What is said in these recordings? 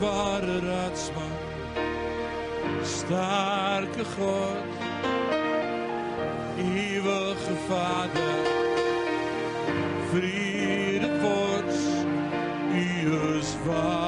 Ware raadsman, starke God, eeuwige Vader, Friede Gottes, Uw zwaar.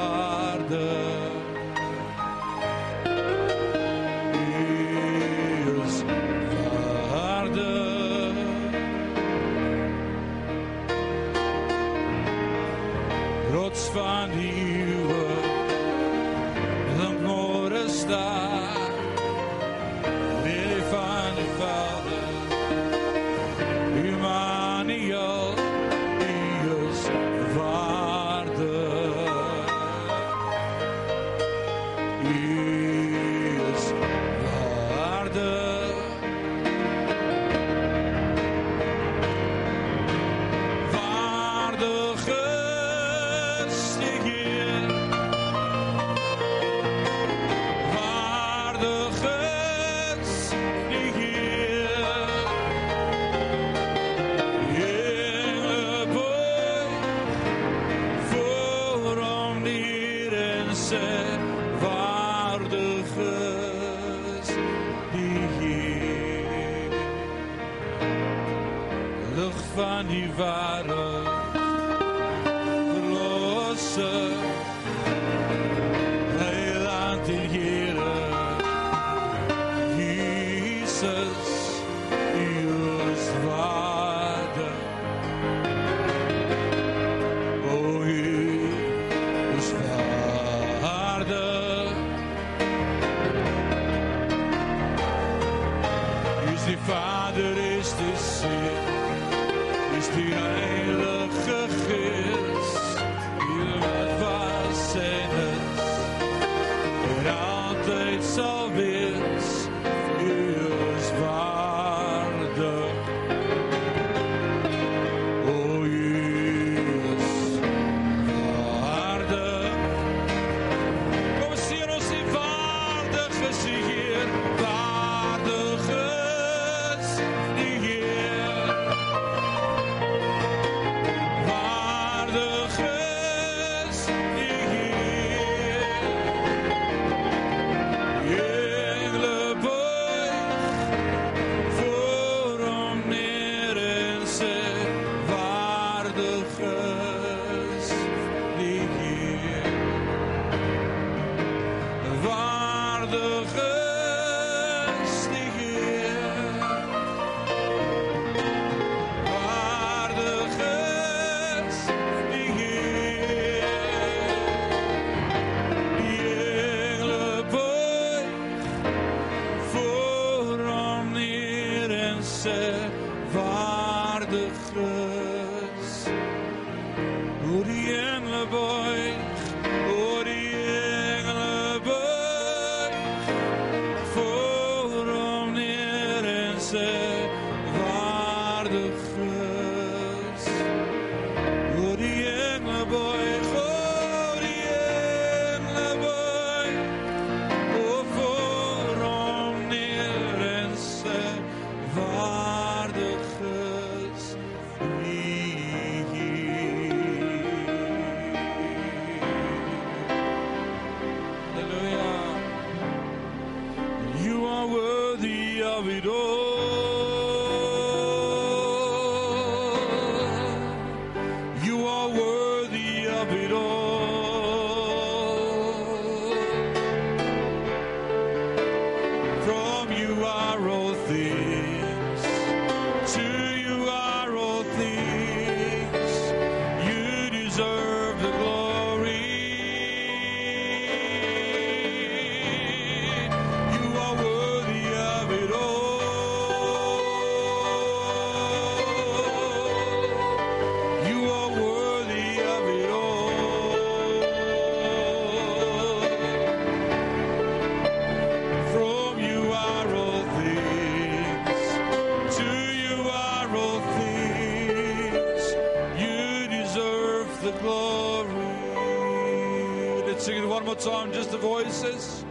voices.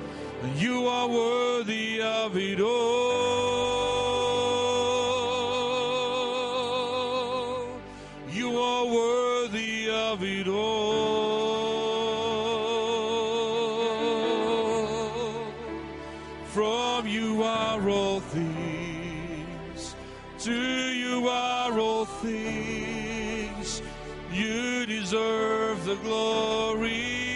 You are worthy of it all. You are worthy of it all. From you are all things, to you are all things. You deserve the glory.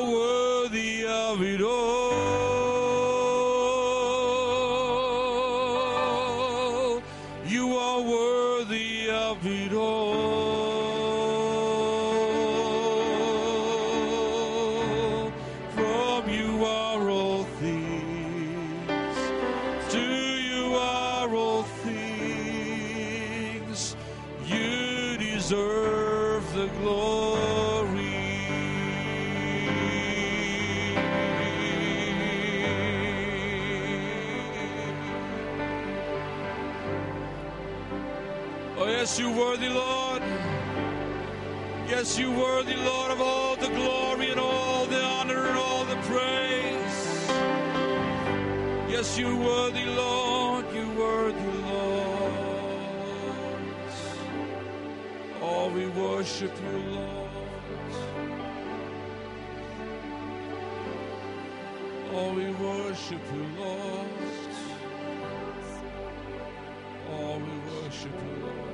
Worthy of it all. Yes, you worthy, Lord, of all the glory and all the honor and all the praise. Yes, you worthy, Lord. You worthy, Lord. Oh, we worship you, Lord. Oh, we worship you, Lord. Oh, we worship you, Lord.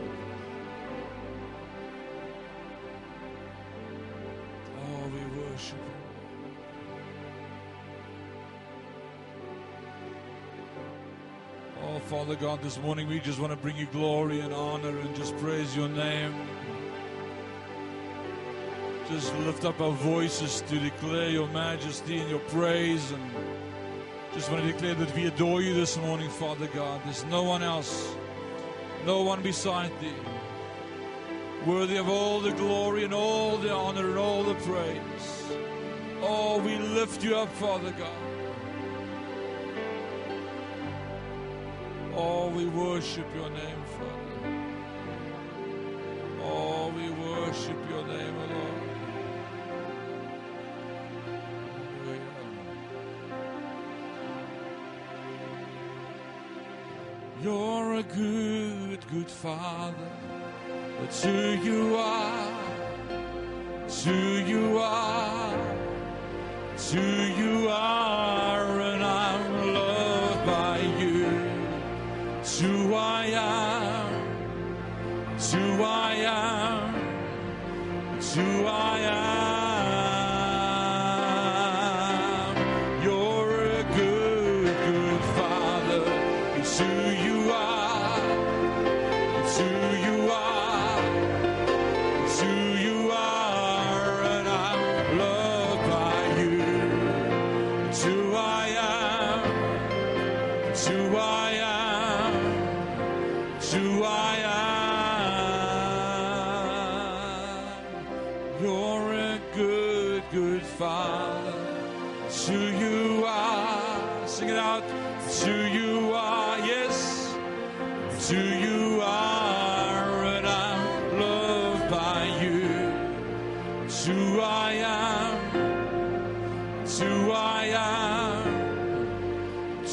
Oh, Father God, this morning we just want to bring you glory and honor and just praise your name. Just lift up our voices to declare your majesty and your praise and just want to declare that we adore you this morning, Father God. There's no one else, no one beside thee. Worthy of all the glory and all the honor and all the praise. Oh, we lift you up, Father God. Oh, we worship your name, Father. Oh, we worship your name, Lord. You're a good, good Father. That's who you are. It's who you are. It's who you are, It's who I am. It's who I am.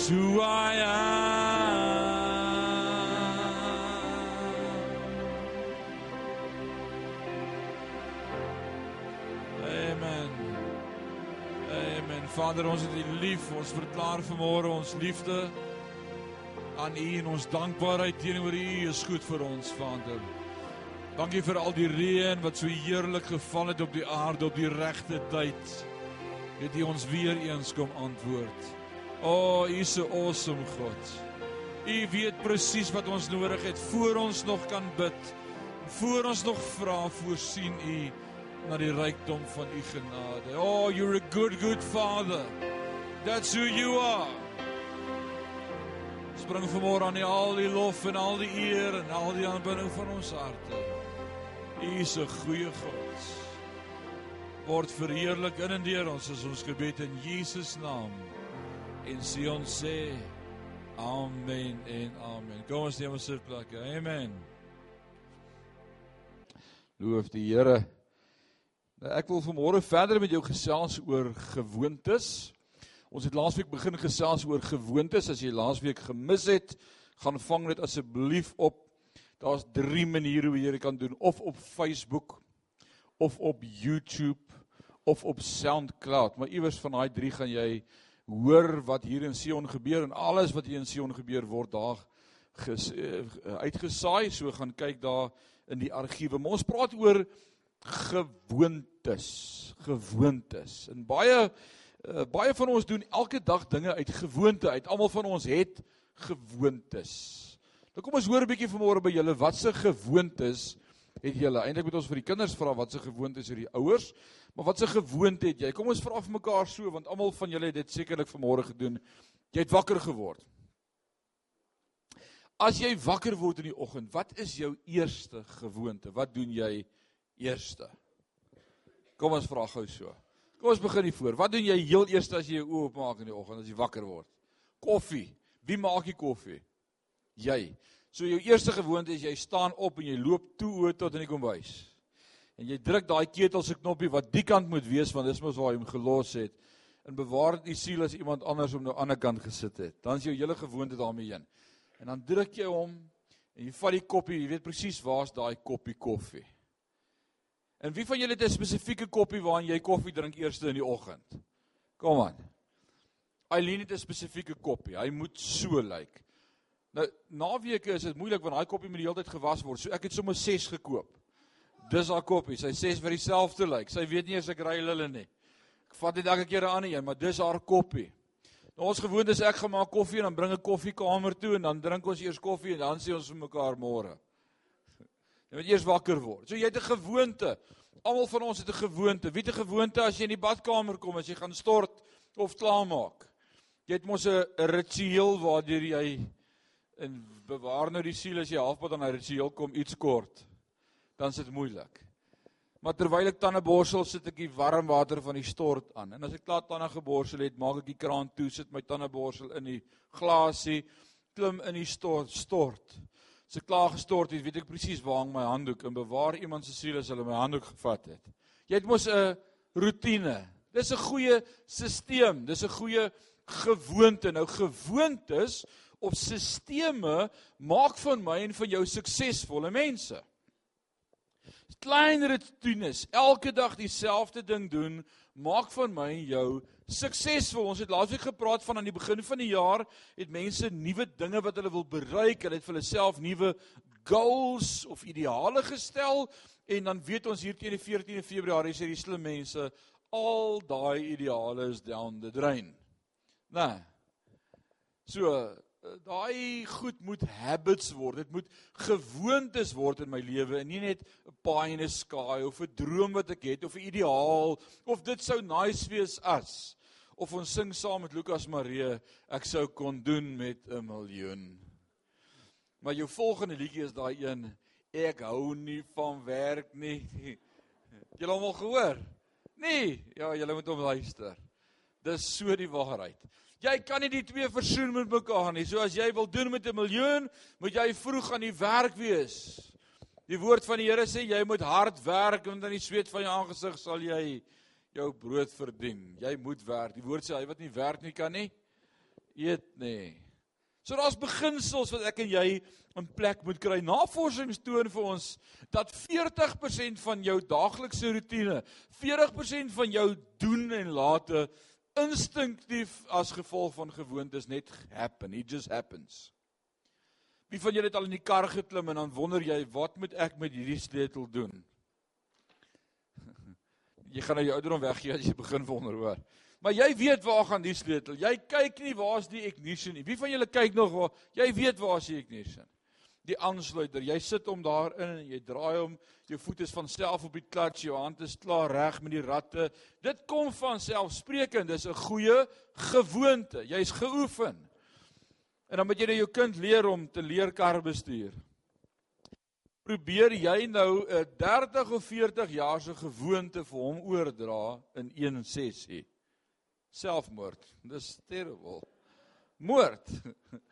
It's who I am. Amen. Amen. Vader, ons het U lief. Ons verklaar vanmôre ons liefde aan U en ons dankbaarheid teenoor U is goed vir ons, Vader. Dankie vir al die reën wat so heerlik geval het op die aarde op die regte tyd. Het U ons weer eens kom antwoord. O, oh, U is 'n awesome God. U weet presies wat ons nodig het voor ons nog kan bid. Voor ons nog vra, voorsien U na die rykdom van U genade. Oh, you're a good good Father. That's who you are. Spring vanmôre aan U al die lof en al die eer en al die aanbidding van ons harte. U is 'n goeie God. Word verheerlik in en deur ons as ons gebed in Jesus naam. En sê ons sê amen en amen. Kom ons neem ons sitplekke. Amen. Loof die Here. Nou ek wil vanmôre verder met jou gesels oor gewoontes. Ons het laasweek begin gesels oor gewoontes. As jy laasweek gemis het, gaan vang dit asseblief op. Daar's drie maniere hoe jy dit kan doen of op Facebook of op YouTube of op SoundCloud, maar iewers van daai drie gaan jy hoor wat hier in Sion gebeur en alles wat hier in Sion gebeur word daar ges, uh, uitgesaai. So gaan kyk daar in die argiewe. Ons praat oor gewoontes, gewoontes. En baie uh, baie van ons doen elke dag dinge uit gewoonte uit. Almal van ons het gewoontes. Nou kom ons hoor 'n bietjie vanmôre by julle wat se gewoontes het julle. Eintlik moet ons vir die kinders vra wat se gewoontes het die ouers, maar wat se gewoonte het jy? Kom ons vra vir mekaar so want almal van julle het dit sekerlik vanmôre gedoen. Jy het wakker geword. As jy wakker word in die oggend, wat is jou eerste gewoonte? Wat doen jy eerste? Kom ons vra gou so. Kom ons begin hier voor. Wat doen jy heel eers as jy jou oë oopmaak in die oggend as jy wakker word? Koffie. Wie maak die koffie? Jy. So jou eerste gewoonte is jy staan op en jy loop toe oor tot in die kombuis. En jy druk daai ketel se knoppie wat die kant moet wees want dis mos waar jy hom gelos het. En bewaar dit die siel as iemand anders om nou aan die ander kant gesit het. Dan is jou hele gewoonte daarmee heen. En dan druk jy hom en jy vat die koppie, jy weet presies waar's daai koppie koffie. En wie van julle het 'n spesifieke koppie waarin jy koffie drink eerste in die oggend? Kom aan. Eileen het 'n spesifieke koppie. Hy moet so lyk. Like. Nou naweke is dit moeilik want daai koppie moet die hele tyd gewas word. So ek het sommer 6 gekoop. Dis haar koppie. Sy sê vir dieselfde lyk. Sy weet nie as ek ry hulle nie. Ek vat dit elke keer 'n ander een, maar dis haar koppie. Nou ons gewoonte is ek gemaak koffie en dan bring ek koffiekamer toe en dan drink ons eers koffie en dan sê ons vir mekaar môre. Jy moet eers wakker word. So jy het 'n gewoonte. Almal van ons het 'n gewoonte. Wie het 'n gewoonte as jy in die badkamer kom as jy gaan stort of klaarmaak? Jy het mos 'n ritueel waardeur jy en bewaar nou die siel as jy halfpad aan 'n ritueel kom iets kort, dan is dit moeilik. Maar terwyl ek tande borsel, sit ek die warm water van die stort aan. En as ek klaar tande geborsel het, maak ek die kraan toe, sit my tande borsel in die glasie, klim in die stort, stort. As ek klaar gestort het, weet ek presies waar hang my handdoek en bewaar iemand se siel as hulle my handdoek gevat het. Jy het mos 'n rotine. Dis 'n goeie stelsel, dis 'n goeie gewoonte. Nou gewoontes of sisteme maak van my en van jou suksesvolle mense. Klein rutines, elke dag dieselfde ding doen, maak van my en jou suksesvol. Ons het laasweek gepraat van aan die begin van die jaar het mense nuwe dinge wat hulle wil bereik, hulle het vir hulle self nuwe goals of ideale gestel en dan weet ons hier teen die 14de Februarie sê die slim mense al daai ideale is down the drain. Nee. So daai goed moet habits word. Dit moet gewoontes word in my lewe en nie net 'n pie in the sky of 'n droom wat ek het of 'n ideaal of dit sou nice wees as of ons sing saam met Lukas Maree ek sou kon doen met 'n miljoen. Maar jou volgende liedjie is daai een ek hou nie van werk nie. Julle hom al gehoor? Nee, ja, julle moet hom luister. Dis so die waarheid. Jy kan nie die twee versoen met mekaar nie. So as jy wil doen met 'n miljoen, moet jy vroeg aan die werk wees. Die woord van die Here sê jy moet hard werk want in die sweet van jou aangesig sal jy jou brood verdien. Jy moet werk. Die woord sê hy wat nie werk nie kan nie eet nie. So daar's beginsels wat ek en jy in plek moet kry. Navorsing toon vir ons dat 40% van jou daaglikse rotine, 40% van jou doen en late instinktief as gevolg van gewoontes net happen. It just happens. Wie van julle het al in die kar geklim en dan wonder jy wat moet ek met hierdie sleutel doen? Jy gaan nou jou ouderdom weggee as jy begin wonder hoor. Maar jy weet waar gaan die sleutel? Jy kyk nie waar's die ignition nie. Wie van julle kyk nog waar? Jy weet waar's die ignition die aansluiter. Jy sit hom daarin en jy draai hom. Jou voet is van self op die klats, jou hand is klaar reg met die ratte. Dit kom van selfsprekend. Dis 'n goeie gewoonte. Jy's geoefen. En dan moet jy nou jou kind leer om te leer kar bestuur. Probeer jy nou 'n 30 of 40 jaar se gewoonte vir hom oordra in een sessie? Selfmoord. Dis terrible. Moord.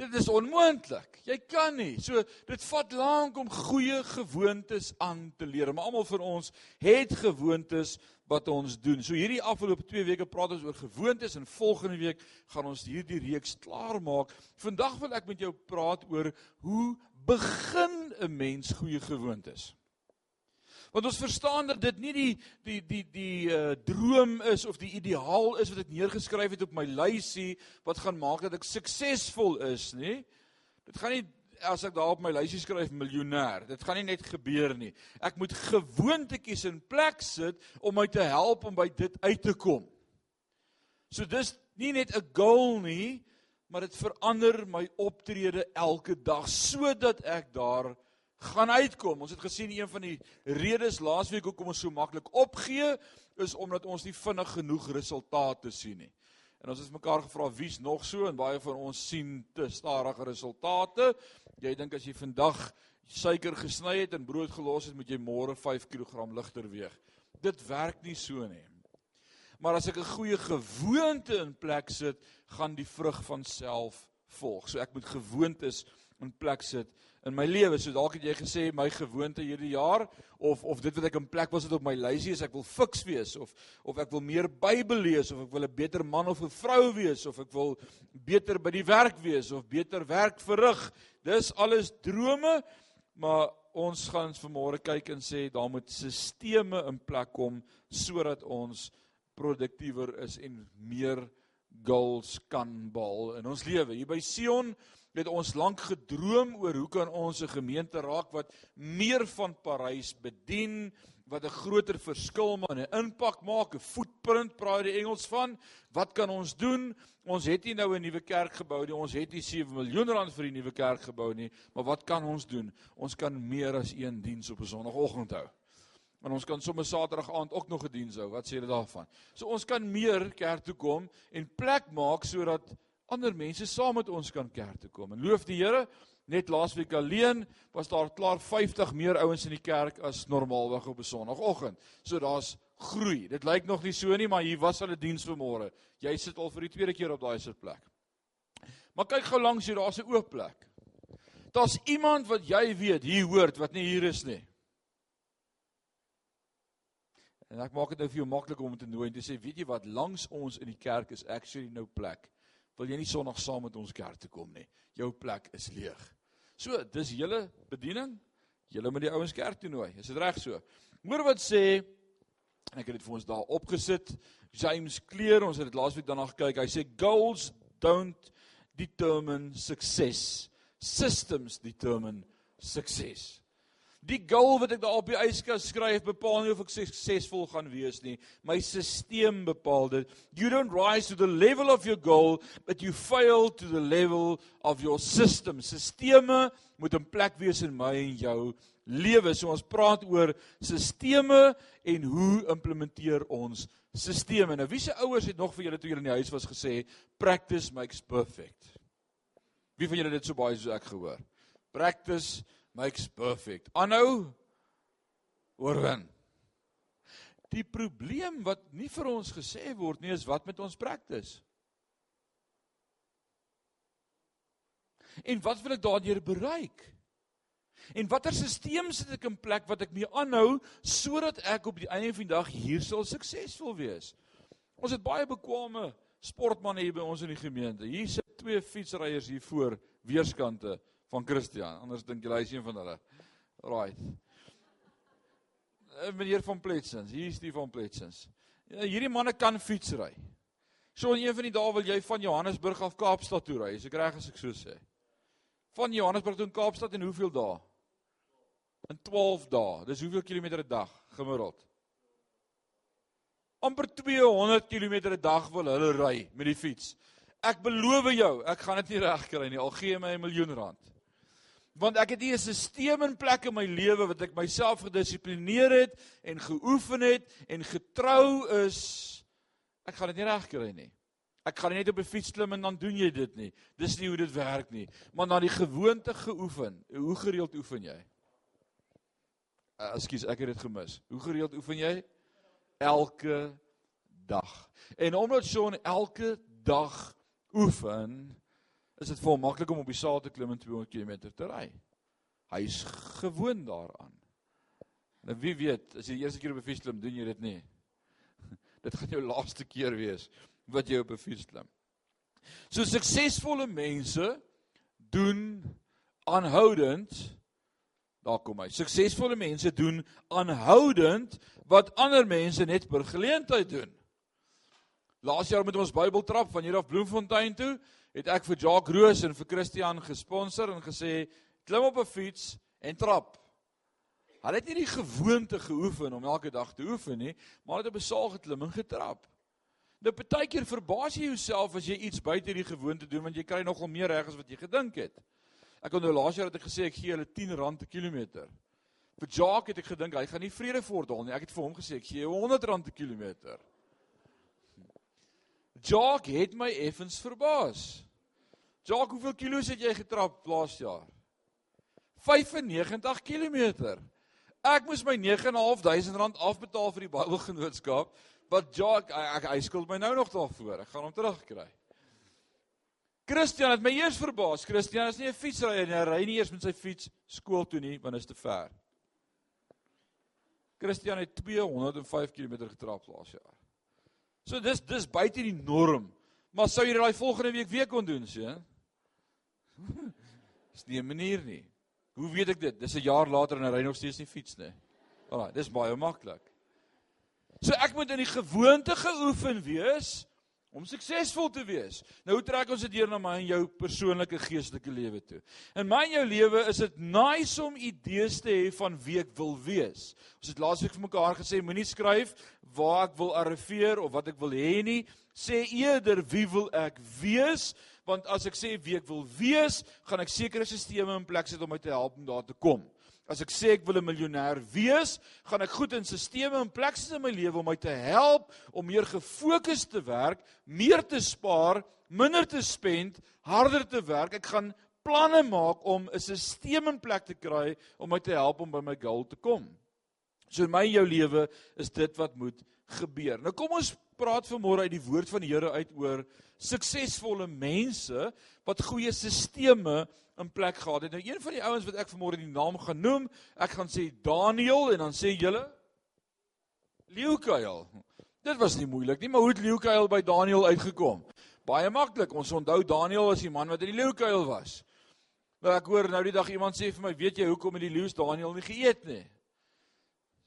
Dit is onmoontlik. Jy kan nie. So dit vat lank om goeie gewoontes aan te leer. Maar almal van ons het gewoontes wat ons doen. So hierdie afgelope 2 weke praat ons oor gewoontes en volgende week gaan ons hierdie reeks klaarmaak. Vandag wil ek met jou praat oor hoe begin 'n mens goeie gewoontes? Want ons verstaan dat dit nie die die die die uh droom is of die ideaal is wat ek neergeskryf het op my lysie wat gaan maak dat ek suksesvol is nie. Dit gaan nie as ek daar op my lysie skryf miljonair. Dit gaan nie net gebeur nie. Ek moet gewoontetjies in plek sit om my te help om by dit uit te kom. So dis nie net 'n goal nie, maar dit verander my optrede elke dag sodat ek daar gaan uitkom. Ons het gesien een van die redes laasweek hoekom ons so maklik opgee is omdat ons nie vinnig genoeg resultate sien nie. En ons het mekaar gevra wie's nog so en baie van ons sien te stadige resultate. Jy dink as jy vandag suiker gesny het en brood gelos het, moet jy môre 5 kg ligter weeg. Dit werk nie so nie. Maar as ek 'n goeie gewoonte in plek sit, gaan die vrug van self volg. So ek moet gewoontes in plek sit in my lewe. So dalk het jy gesê my gewoonte hierdie jaar of of dit wat ek in plek was het op my lysie is ek wil fiks wees of of ek wil meer Bybel lees of ek wil 'n beter man of 'n vrou wees of ek wil beter by die werk wees of beter werk verrig. Dis alles drome, maar ons gaan vanmôre kyk en sê daar moet sisteme in plek kom sodat ons produktiewer is en meer goals kan behaal in ons lewe. Hier by Sion het ons lank gedroom oor hoe kan ons 'n gemeente raak wat meer van Parys bedien, wat 'n groter verskil maak, 'n impak maak, 'n footprint praat die Engels van. Wat kan ons doen? Ons het nie nou 'n nuwe kerk gebou nie. Ons het nie 7 miljoen rand vir die nuwe kerk gebou nie, maar wat kan ons doen? Ons kan meer as een diens op 'n Sondagoggend hou. En ons kan sommer Saterdag aand ook nog 'n diens hou. Wat sê jy daarvan? So ons kan meer kerk toe kom en plek maak sodat ander mense saam met ons kan kerk toe kom. En loof die Here, net laasweek alleen was daar klaar 50 meer ouens in die kerk as normaalweg op 'n Sondagoggend. So daar's groei. Dit lyk nog nie so nie, maar hier was al 'n diens vanmôre. Jy sit al vir die tweede keer op daai sitplek. Maar kyk gou langs hier, daar's 'n oop plek. Daar's iemand wat jy weet hier hoort wat nie hier is nie. En ek maak dit nou vir jou maklik om te nooi en te sê, weet jy wat, langs ons in die kerk is actually nou plek wil jy nie Sondag saam met ons kerk toe kom nie. Jou plek is leeg. So, dis julle bediening. Julle moet die ouens kerk toe nooi. Is dit reg so? Hoor wat sê ek het dit vir ons daar opgesit. James Clear, ons het dit laasweek daarna gekyk. Hy sê goals don't determine success. Systems determine success. Die goal wat ek daar op die yskas skryf bepaal nie of ek suksesvol gaan wees nie. My stelsel bepaal dit. You don't rise to the level of your goal, but you fail to the level of your system. Sisteme moet in plek wees in my en jou lewe. So ons praat oor sisteme en hoe implementeer ons sisteme. Nou wie se ouers het nog vir julle toe julle in die huis was gesê practice makes perfect. Wie van julle het dit so baie soos ek gehoor? Practice makes perfect. Aanhou oorwin. Die probleem wat nie vir ons gesê word nie is wat met ons praktis. En wat wil ek daardeur bereik? En watter stelsel sit ek in plek wat ek mee aanhou sodat ek op die einde van die dag hier sal suksesvol wees? Ons het baie bekwame sportmense hier by ons in die gemeente. Hier sit twee fietsryers hier voor weerskante van Christian. Anders dink jy hy is een van hulle. Right. Eh, meneer van Pletsens, hier is die van Pletsens. Ja, hierdie manne kan fietsry. So in een van die dae wil jy van Johannesburg af Kaapstad toe ry, as ek reg as ek so sê. Van Johannesburg tot Kaapstad in hoeveel dae? In 12 dae. Dis hoeveel kilometer 'n dag gemiddeld? amper 200 km 'n dag wil hulle ry met die fiets. Ek beloof jou, ek gaan dit nie regkry nie al gee my 'n miljoen rand want ek het nie 'n stelsel in plek in my lewe wat ek myself gedissiplineer het en geoefen het en getrou is ek gaan dit nie regkry nie. Ek gaan net op 'n fiets klim en dan doen jy dit nie. Dis nie hoe dit werk nie. Maar na die gewoonte geoefen. Hoe gereeld oefen jy? Uh, Ekskuus, ek het dit gemis. Hoe gereeld oefen jy? Elke dag. En omdat so 'n elke dag oefen, is dit vir hom maklik om op die saal te klim en 200 km te ry. Hy is gewoond daaraan. Nou wie weet, as jy die eerste keer op 'n fiets klim, doen jy dit nie. Dit gaan jou laaste keer wees wat jy op 'n fiets klim. So suksesvolle mense doen aanhoudend Daar kom hy. Suksesvolle mense doen aanhoudend wat ander mense net per geleentheid doen. Laas jaar met ons Bybeltrap van hier af Bloemfontein toe, het ek vir Jacques Roos en vir Christian gesponsor en gesê klim op 'n fiets en trap. Hulle het nie die gewoonte geoefen om elke dag te oefen nie, maar het op 'n saal geklim en getrap. Nou partykeer verbaas jy jouself as jy iets buite die gewoonte doen want jy kry nogal meer reg as wat jy gedink het. Ek onthou laas jaar het ek gesê ek gee hulle 10 rand per kilometer. Vir Jacques het ek gedink hy gaan nie Vredefort haal nie. Ek het vir hom gesê ek gee jou 100 rand per kilometer. Jacques het my effens verbaas. Jacques, hoeveel kilos het jy getrap laas jaar? 95 km. Ek moes my 9.500 rand afbetaal vir die Bybelgenootskap wat Jacques ek hy skuld my nou nog daarvoor. Ek gaan hom terugkry. Christian het my eers verbaas. Christian is nie 'n fietsryer nie. Hy ry nie eers met sy fiets skool toe nie want dit is te ver. Christian het 205 km getrap laas jaar. So dis dis buite die norm. Maar sou jy daai volgende week weer kon doen, sien? Dis nie 'n manier nie. Hoe weet ek dit? Dis 'n jaar later en hy ry nog steeds nie fiets nie. Alraai, dis baie maklik. So ek moet in die gewoonte geoefen wees om suksesvol te wees. Nou trek ons dit deur na my en jou persoonlike geestelike lewe toe? In my en jou lewe is dit nice om idees te hê van wie ek wil wees. Ons het laasweek vir mekaar gesê moenie skryf waar ek wil arriveer of wat ek wil hê nie, sê eerder wie wil ek wees? want as ek sê wie ek wil wees, gaan ek sekere stelsels in plek sit om my te help om daar te kom. As ek sê ek wil 'n miljonair wees, gaan ek goed in stelsels in plek sit in my lewe om my te help om meer gefokus te werk, meer te spaar, minder te spend, harder te werk. Ek gaan planne maak om 'n stelsel in plek te kry om my te help om by my goal te kom. So in my jou lewe is dit wat moet gebeur. Nou kom ons praat vanmôre uit die woord van die Here uit oor suksesvolle mense wat goeie sisteme in plek gehad het. Nou een van die ouens wat ek vanmôre die naam gaan noem, ek gaan sê Daniel en dan sê julle Leeukuil. Dit was nie moeilik nie, maar hoe het Leeukuil by Daniel uitgekom? Baie maklik. Ons onthou Daniel was die man wat in die leeukuil was. Maar ek hoor nou die dag iemand sê vir my, weet jy hoekom het die leeu's Daniel nie geëet nie?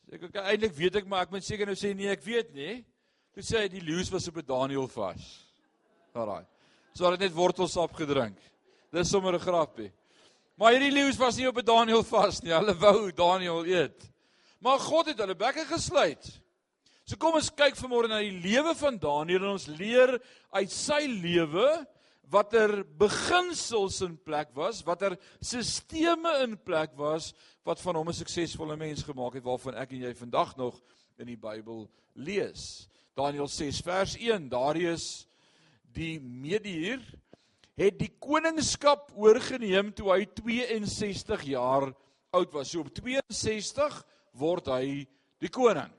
Sê ek, okay, eintlik weet ek, maar ek moet seker nou sê nee, ek weet nie. Toe sê hy die leeu's was op 'n Daniel vas. Alraai. So hulle het net wortelsap gedrink. Dis sommer 'n grappie. Maar hierdie leeu's was nie op 'n Daniel vas nie. Hulle wou Daniel eet. Maar God het hulle bekke gesluit. So kom ons kyk vanmôre na die lewe van Daniel en ons leer uit sy lewe watter beginsels in plek was, watter sisteme in plek was wat van hom 'n suksesvolle mens gemaak het waarvan ek en jy vandag nog in die Bybel lees. Daniël 6 vers 1 Darius die Medier het die koningskap oorgeneem toe hy 62 jaar oud was. So op 62 word hy die koning.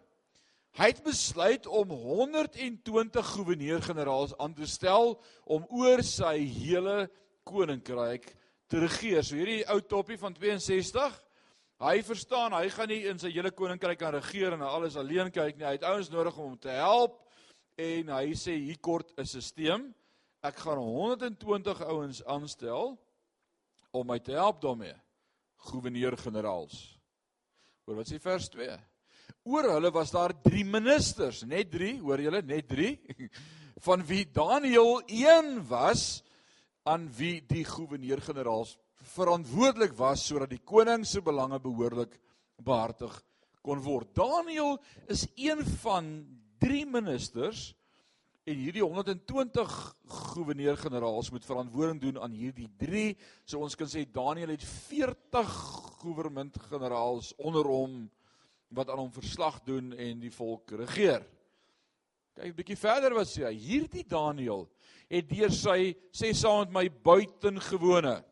Hy het besluit om 120 goewerneur-generaals aan te stel om oor sy hele koninkryk te regeer. So hierdie ou toppie van 62 Hy verstaan, hy gaan nie in sy hele koninkryk kan regeer en alles alleen kyk nie. Hy het ouens nodig om hom te help en hy sê hier kort 'n stelsel. Ek gaan 120 ouens aanstel om my te help daarmee. Gouverneur-generaals. Hoor wat sê vers 2? Oor hulle was daar 3 ministers, net 3, hoor julle, net 3, van wie Daniël een was aan wie die gouverneur-generaals verantwoordelik was sodat die koning se belange behoorlik behartig kon word. Daniël is een van drie ministers en hierdie 120 goewerneur-generaals moet verantwoording doen aan hierdie drie. So ons kan sê Daniël het 40 goewernment-generaals onder hom wat aan hom verslag doen en die volk regeer. Kyk 'n bietjie verder wat sê hy. Hierdie Daniël het deur sy sê saam met my buitengewone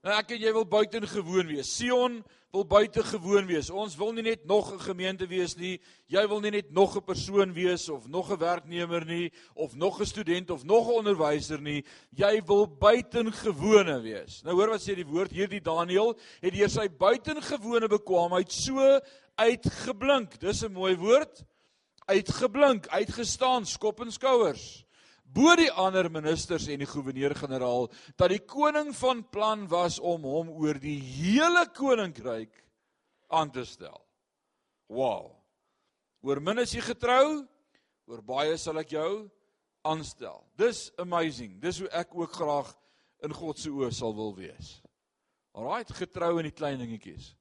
Nou ek en jy wil buitengewoon wees. Sion wil buitengewoon wees. Ons wil nie net nog 'n gemeente wees nie. Jy wil nie net nog 'n persoon wees of nog 'n werknemer nie of nog 'n student of nog 'n onderwyser nie. Jy wil buitengewone wees. Nou hoor wat sê die woord hierdie Daniël het deur sy buitengewone bekwaamheid so uitgeblink. Dis 'n mooi woord. Uitgeblink, uitgestaan, skop en skouers. Bo die ander ministers en die goewerneur-generaal dat die koning van plan was om hom oor die hele koninkryk aan te stel. Wow. Oor min is jy getrou, oor baie sal ek jou aanstel. Dis amazing. Dis hoe ek ook graag in God se oë sal wil wees. Alraai, getrou in die klein dingetjies.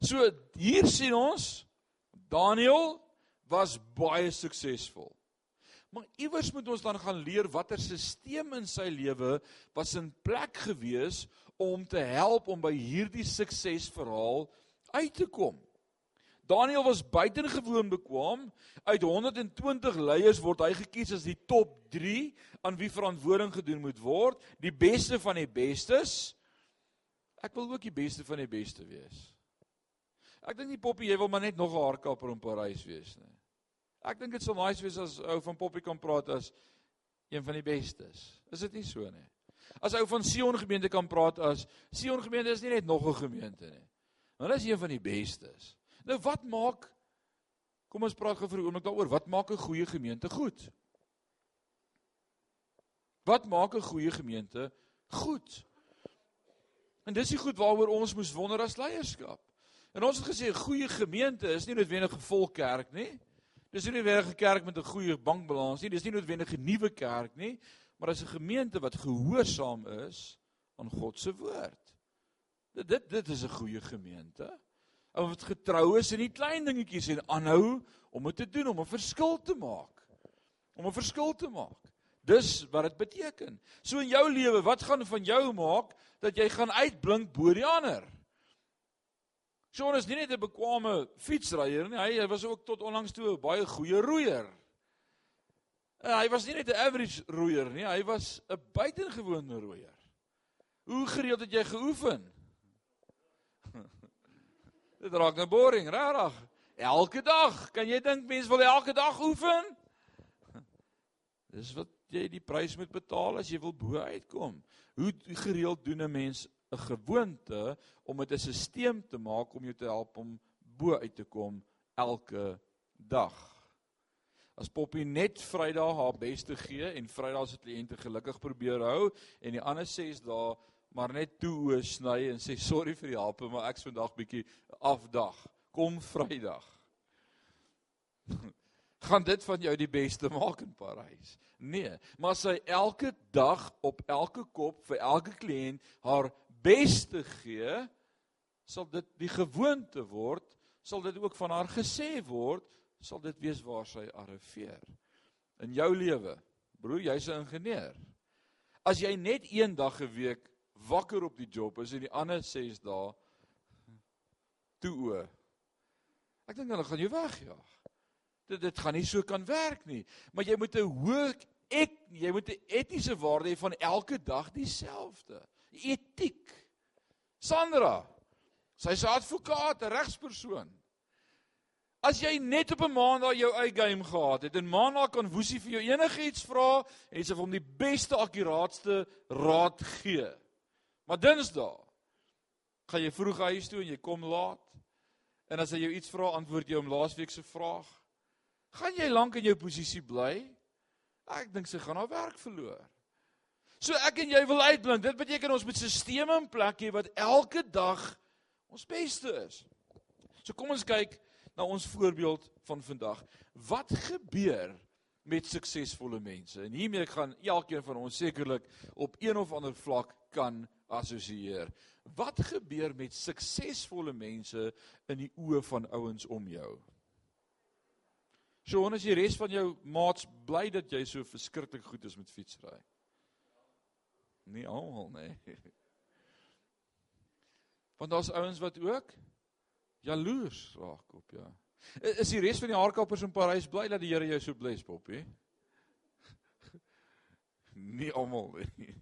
So hier sien ons Daniel was baie suksesvol. Maar iewers moet ons dan gaan leer watter stelsel in sy lewe was in plek gewees om te help om by hierdie suksesverhaal uit te kom. Daniel was buitengewoon bekwam. Uit 120 leiers word hy gekies as die top 3 aan wie verantwoording gedoen moet word, die beste van die bestes. Ek wil ook die beste van die beste wees. Ek dink nie Poppy jy wil maar net nog 'n haarkapper in Parys wees nie. Ek dink dit sou nice wees as ou van Poppy kan praat as een van die bestes. Is dit nie so nie? As ou van Sion gemeente kan praat as Sion gemeente is nie net nog 'n gemeente nie. Hulle is een van die bestes. Nou wat maak Kom ons praat gou vir 'n oomblik daaroor. Wat maak 'n goeie gemeente goed? Wat maak 'n goeie gemeente goed? En dis die goed waaroor ons moes wonder as leierskap. En ons het gesê 'n goeie gemeente is nie noodwendig 'n vol kerk nie. Dis nie 'n kerk met 'n goeie bankbalans nie. Dis nie noodwendig 'n nuwe kerk nie, maar dis 'n gemeente wat gehoorsaam is aan God se woord. Dit dit dit is 'n goeie gemeente. Ou wat getrou is in die klein dingetjies en aanhou om dit te doen om 'n verskil te maak. Om 'n verskil te maak. Dis wat dit beteken. So in jou lewe, wat gaan van jou maak dat jy gaan uitblink bo die ander? Sean is nie net 'n bekwame fietsryer nie, hy, hy was ook tot onlangs toe 'n baie goeie roeier. En hy was nie net 'n average roeier nie, hy was 'n buitengewone roeier. Hoe gereeld het jy geoefen? Dit raak nou boring, regtig. Elke dag, kan jy dink mense wil elke dag oefen? Dis wat jy die prys moet betaal as jy wil bo uitkom. Hoe gereeld doen 'n mens 'n gewoonte om dit 'n stelsel te maak om jou te help om bo uit te kom elke dag. As Poppy net Vrydag haar bes te gee en Vrydag se kliënte gelukkig probeer hou en die ander 6 dae maar net toe oë sny en sê sorry vir die help maar ek's vandag bietjie afdag. Kom Vrydag. gaan dit van jou die beste maak in Parys? Nee, maar sy elke dag op elke kop vir elke kliënt haar beste gee, sal dit die gewoonte word, sal dit ook van haar gesê word, sal dit wees waar sy arriveer. In jou lewe, broer, jy's 'n ingenieur. As jy net een dag 'n week wakker op die job is en die ander 6 dae toe o. Ek dink hulle gaan jou wegjaag. Dit dit gaan nie so kan werk nie. Maar jy moet 'n hoë ek jy moet 'n etiese waarde hê van elke dag dieselfde etiek. Sandra, sy's 'n advokaat, 'n regspersoon. As jy net op 'n maandag jou eie game gehad het en maandag kan Woesie vir jou enigiets vra en sy vir hom die beste akkuraatste raad gee. Maar Dinsdag gaan jy vroeg huis toe en jy kom laat. En as hy jou iets vra, antwoord jy hom laasweek se vraag. Gaan jy lank in jou posisie bly? Ek dink sy gaan haar werk verloor. So ek en jy wil uitblink. Dit beteken ons moet stelsels in plek hê wat elke dag ons beste is. So kom ons kyk na ons voorbeeld van vandag. Wat gebeur met suksesvolle mense? En hiermee gaan elkeen van ons sekerlik op een of ander vlak kan assosieer. Wat gebeur met suksesvolle mense in die oë van ouens om jou? So, ons is die res van jou maats bly dat jy so verskriklik goed is met fietsry. Nie almal nie. Want daar's ouens wat ook jaloers raak op jou. Ja. Is die res van die haarkappers in Parys bly dat die Here jou so bless, Poppy? Nie almal nie.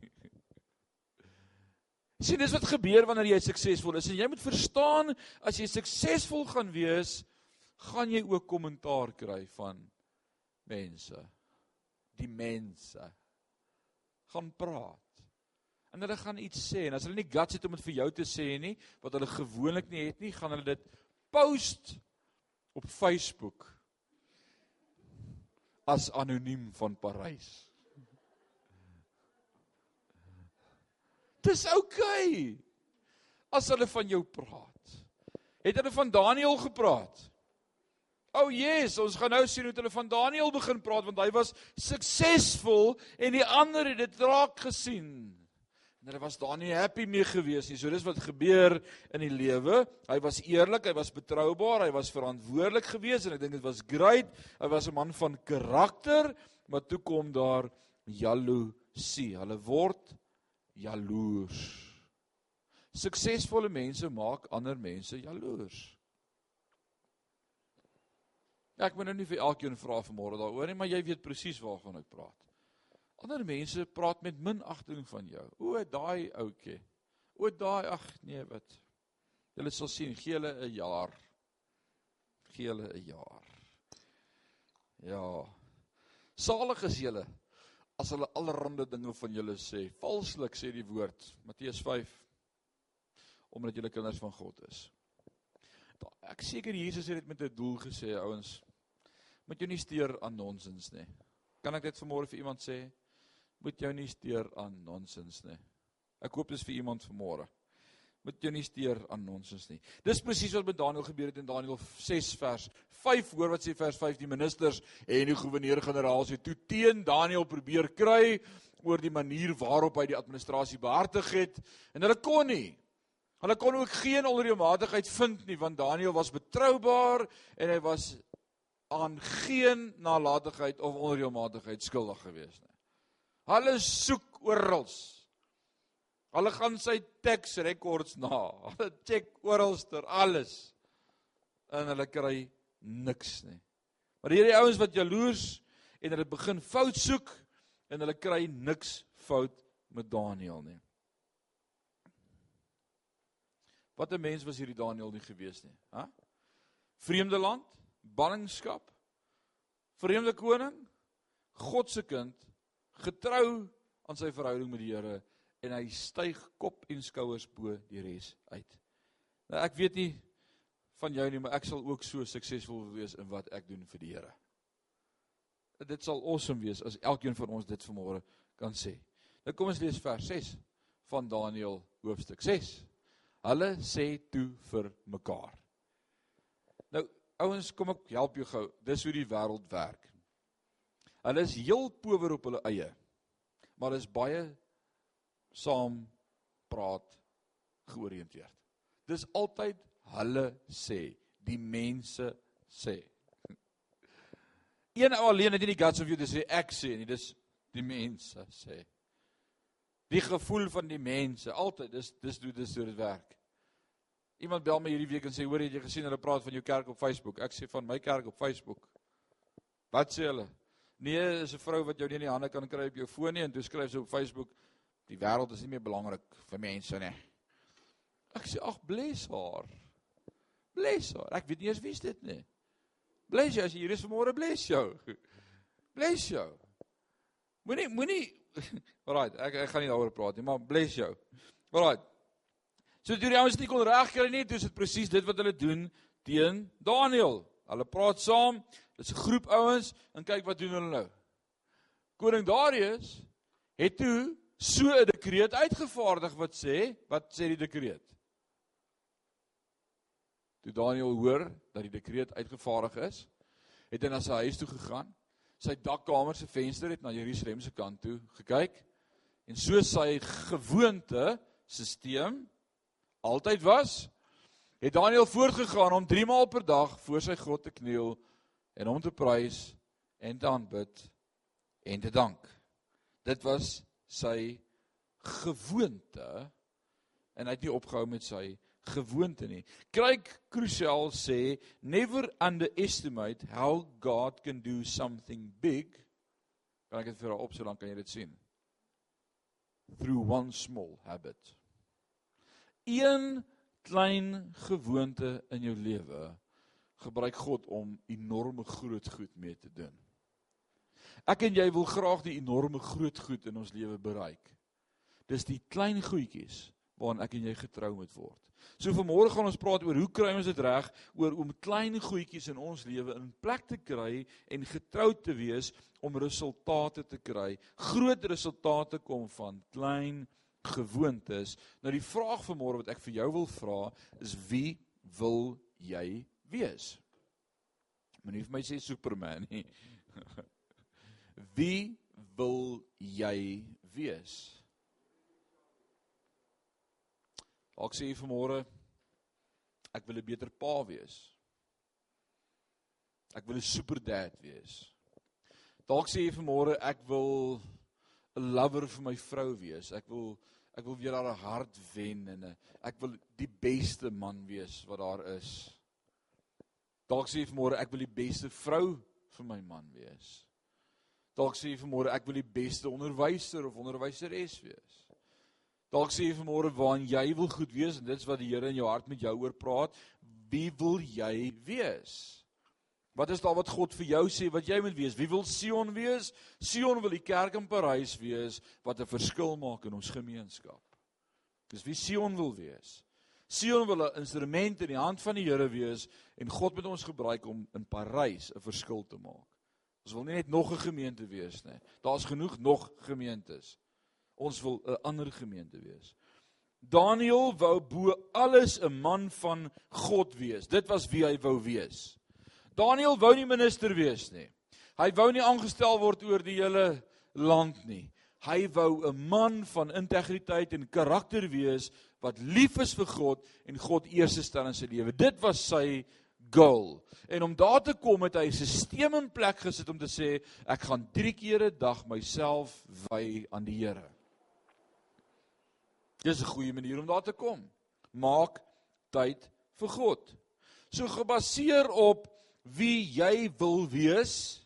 Sien, dis wat gebeur wanneer jy suksesvol is. En jy moet verstaan as jy suksesvol gaan wees, gaan jy ook kommentaar kry van mense. Die mense gaan praat en hulle gaan iets sê en as hulle nie guts het om dit vir jou te sê nie, wat hulle gewoonlik nie het nie, gaan hulle dit post op Facebook as anoniem van Parys. Dis oukei. Okay. As hulle van jou praat. Het hulle van Daniël gepraat? O, oh Jesus, ons gaan nou sien hoe hulle van Daniël begin praat want hy was suksesvol en die ander het dit raak gesien. En hulle was daar nie happy mee gewees nie. So dis wat gebeur in die lewe. Hy was eerlik, hy was betroubaar, hy was verantwoordelik geweest en ek dink dit was great. Hy was 'n man van karakter, maar toe kom daar jaloesie. Hulle word jaloers. Suksesvolle mense maak ander mense jaloers. Ja, ek moet nou nie vir elkeen vra vanmôre daaroor nie, maar jy weet presies waarvan ek praat. Ander mense praat met minagting van jou. O, daai ouetjie. O, daai ag nee, wat. Julle sal sien, gee hulle 'n jaar. Gee hulle 'n jaar. Ja. Salig is julle as hulle allerlei dinge van julle sê. Valslik sê die woord Matteus 5 omdat julle kinders van God is. Ek seker Jesus het dit met 'n doel gesê, ouens moet jou nie steur aan nonsens nie. Kan ek dit vanmôre vir iemand sê? Moet jou nie steur aan nonsens nie. Ek hoop dis vir iemand vanmôre. Moet jou nie steur aan nonsens nie. Dis presies wat met Daniël gebeur het in Daniël 6 vers 5. Hoor wat sê vers 5 die ministers en die goewerneur-generaal het toe teen Daniël probeer kry oor die manier waarop hy die administrasie behartig het en hulle kon nie. Hulle kon ook geen onreëlmatigheid vind nie want Daniël was betroubaar en hy was aan geen nalatigheid of onreëlmatigheid skuldig gewees nie. Hulle soek oral. Hulle gaan sy tax records na. Hulle check oralster alles. En hulle kry niks nie. Maar hierdie ouens wat jaloers en hulle begin fout soek en hulle kry niks fout met Daniël nie. Wat 'n mens was hierdie Daniël nie gewees nie, hè? Vreemde land, ballingskap, vreemde koning, God se kind, getrou aan sy verhouding met die Here en hy styg kop en skouers bo die res uit. Nou ek weet nie van jou nie, maar ek sal ook so suksesvol wees in wat ek doen vir die Here. Dit sal awesome wees as elkeen van ons dit vanmôre kan sê. Nou kom ons lees vers 6 van Daniël hoofstuk 6. Hulle sê toe vir mekaar. Nou Ouens, kom ek help jou gou. Dis hoe die wêreld werk. Hulle is heel power op hulle eie. Maar is baie saam praat georiënteerd. Dis altyd hulle sê, die mense sê. Een ou alleen het nie die guts of you te sê ek sê nie, dis die mense sê. Die gevoel van die mense, altyd dis dis hoe dis hoe dit werk. Iemand bel my hierdie week en sê hoor het jy gesien hulle praat van jou kerk op Facebook? Ek sê van my kerk op Facebook. Wat sê hulle? Nee, is 'n vrou wat jou nie in die hande kan kry op jou foon nie en toe skryf sy op Facebook die wêreld is nie meer belangrik vir mense nie. Ek sê ag bless haar. Bless haar. Ek weet nie eens wie is dit nie. Bless jou as jy hier is vanmôre bless jou. Bless jou. Moenie moenie Alraai, ek ek gaan nie daaroor praat nie, maar bless jou. Alraai. So toe die ouens nie kon regkry nie, dis dit presies dit wat hulle doen teen Daniël. Hulle praat saam, dis 'n groep ouens en kyk wat doen hulle nou. Koning Darius het toe so 'n dekreet uitgevaardig wat sê, wat sê die dekreet? Toe Daniël hoor dat die dekreet uitgevaardig is, het hy na sy huis toe gegaan. Sy dakkamer se venster het na Jerusalem se kant toe gekyk en so sy gewoonte stelsel altyd was, het Daniël voortgegaan om 3 maal per dag voor sy God te kniel en hom te prys en te aanbid en te dank. Dit was sy gewoonte en hy het nie opgehou met sy gewoonte nie. Craig Crucial sê never underestimate how God can do something big. Kan ek dit vir jou op so lank kan jy dit sien? Through one small habit een klein gewoonte in jou lewe gebruik God om enorme groot goed mee te doen. Ek en jy wil graag die enorme groot goed in ons lewe bereik. Dis die klein goedjies waaraan ek en jy getrou moet word. So vanmôre gaan ons praat oor hoe kry ons dit reg oor om klein goedjies in ons lewe in plek te kry en getrou te wees om resultate te kry. Groot resultate kom van klein gewoontes. Nou die vraag vanmôre wat ek vir jou wil vra is wie wil jy wees? Moenie vir my sê Superman nie. Wie wil jy wees? Ek sê vanmôre ek wil 'n beter pa wees. Ek wil 'n super dad wees. Dalk sê jy vanmôre ek wil 'n lover vir my vrou wees. Ek wil ek wil weer haar hart wen en 'n ek wil die beste man wees wat daar is. Dalk sê jy vanmôre ek wil die beste vrou vir my man wees. Dalk sê jy vanmôre ek wil die beste onderwyser of onderwyseres wees. Dalk sê jy vanmôre waarin jy wil goed wees en dit's wat die Here in jou hart met jou oor praat. Wie wil jy wees? Wat is daar wat God vir jou sê wat jy moet wees? Wie wil Sion wees? Sion wil die kerk in Parys wees wat 'n verskil maak in ons gemeenskap. Dis wie Sion wil wees. Sion wil 'n instrument in die hand van die Here wees en God moet ons gebruik om in Parys 'n verskil te maak. Ons wil nie net nog 'n gemeente wees nie. Daar's genoeg nog gemeentes. Ons wil 'n ander gemeente wees. Daniel wou bo alles 'n man van God wees. Dit was wie hy wou wees. Daniel wou nie minister wees nie. Hy wou nie aangestel word oor die hele land nie. Hy wou 'n man van integriteit en karakter wees wat lief is vir God en God eers stel in sy lewe. Dit was sy goal. En om daar te kom het hy 'n stelsel in plek gesit om te sê ek gaan 3 keer 'n dag myself wy aan die Here. Dis 'n goeie manier om daar te kom. Maak tyd vir God. So gebaseer op wie jy wil wees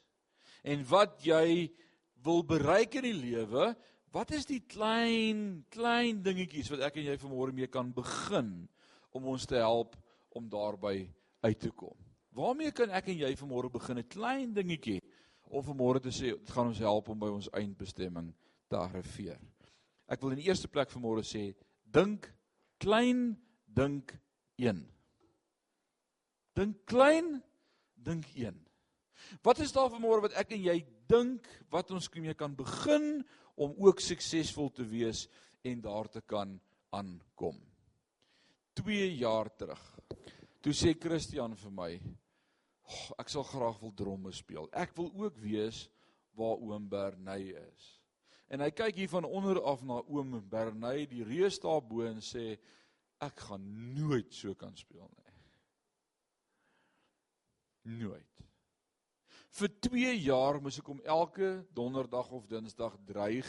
en wat jy wil bereik in die lewe, wat is die klein klein dingetjies wat ek en jy vanmôre mee kan begin om ons te help om daarby uit te kom? Waarmee kan ek en jy vanmôre begin 'n klein dingetjie om vanmôre te sê dit gaan ons help om by ons eindbestemming te arriveer. Ek wil in die eerste plek vanmôre sê dink klein, dink een. Dink klein, dink een. Wat is daar vanmôre wat ek en jy dink wat ons mee kan begin om ook suksesvol te wees en daar te kan aankom? 2 jaar terug. Toe sê Christian vir my, oh, ek sal graag wil dromme speel. Ek wil ook wees waar oom Bernay is. En hy kyk hier van onder af na oom Bernay, die reus daar bo en sê ek gaan nooit so kan speel nie. Nooit. Vir 2 jaar moes ek hom elke donderdag of dinsdag dreig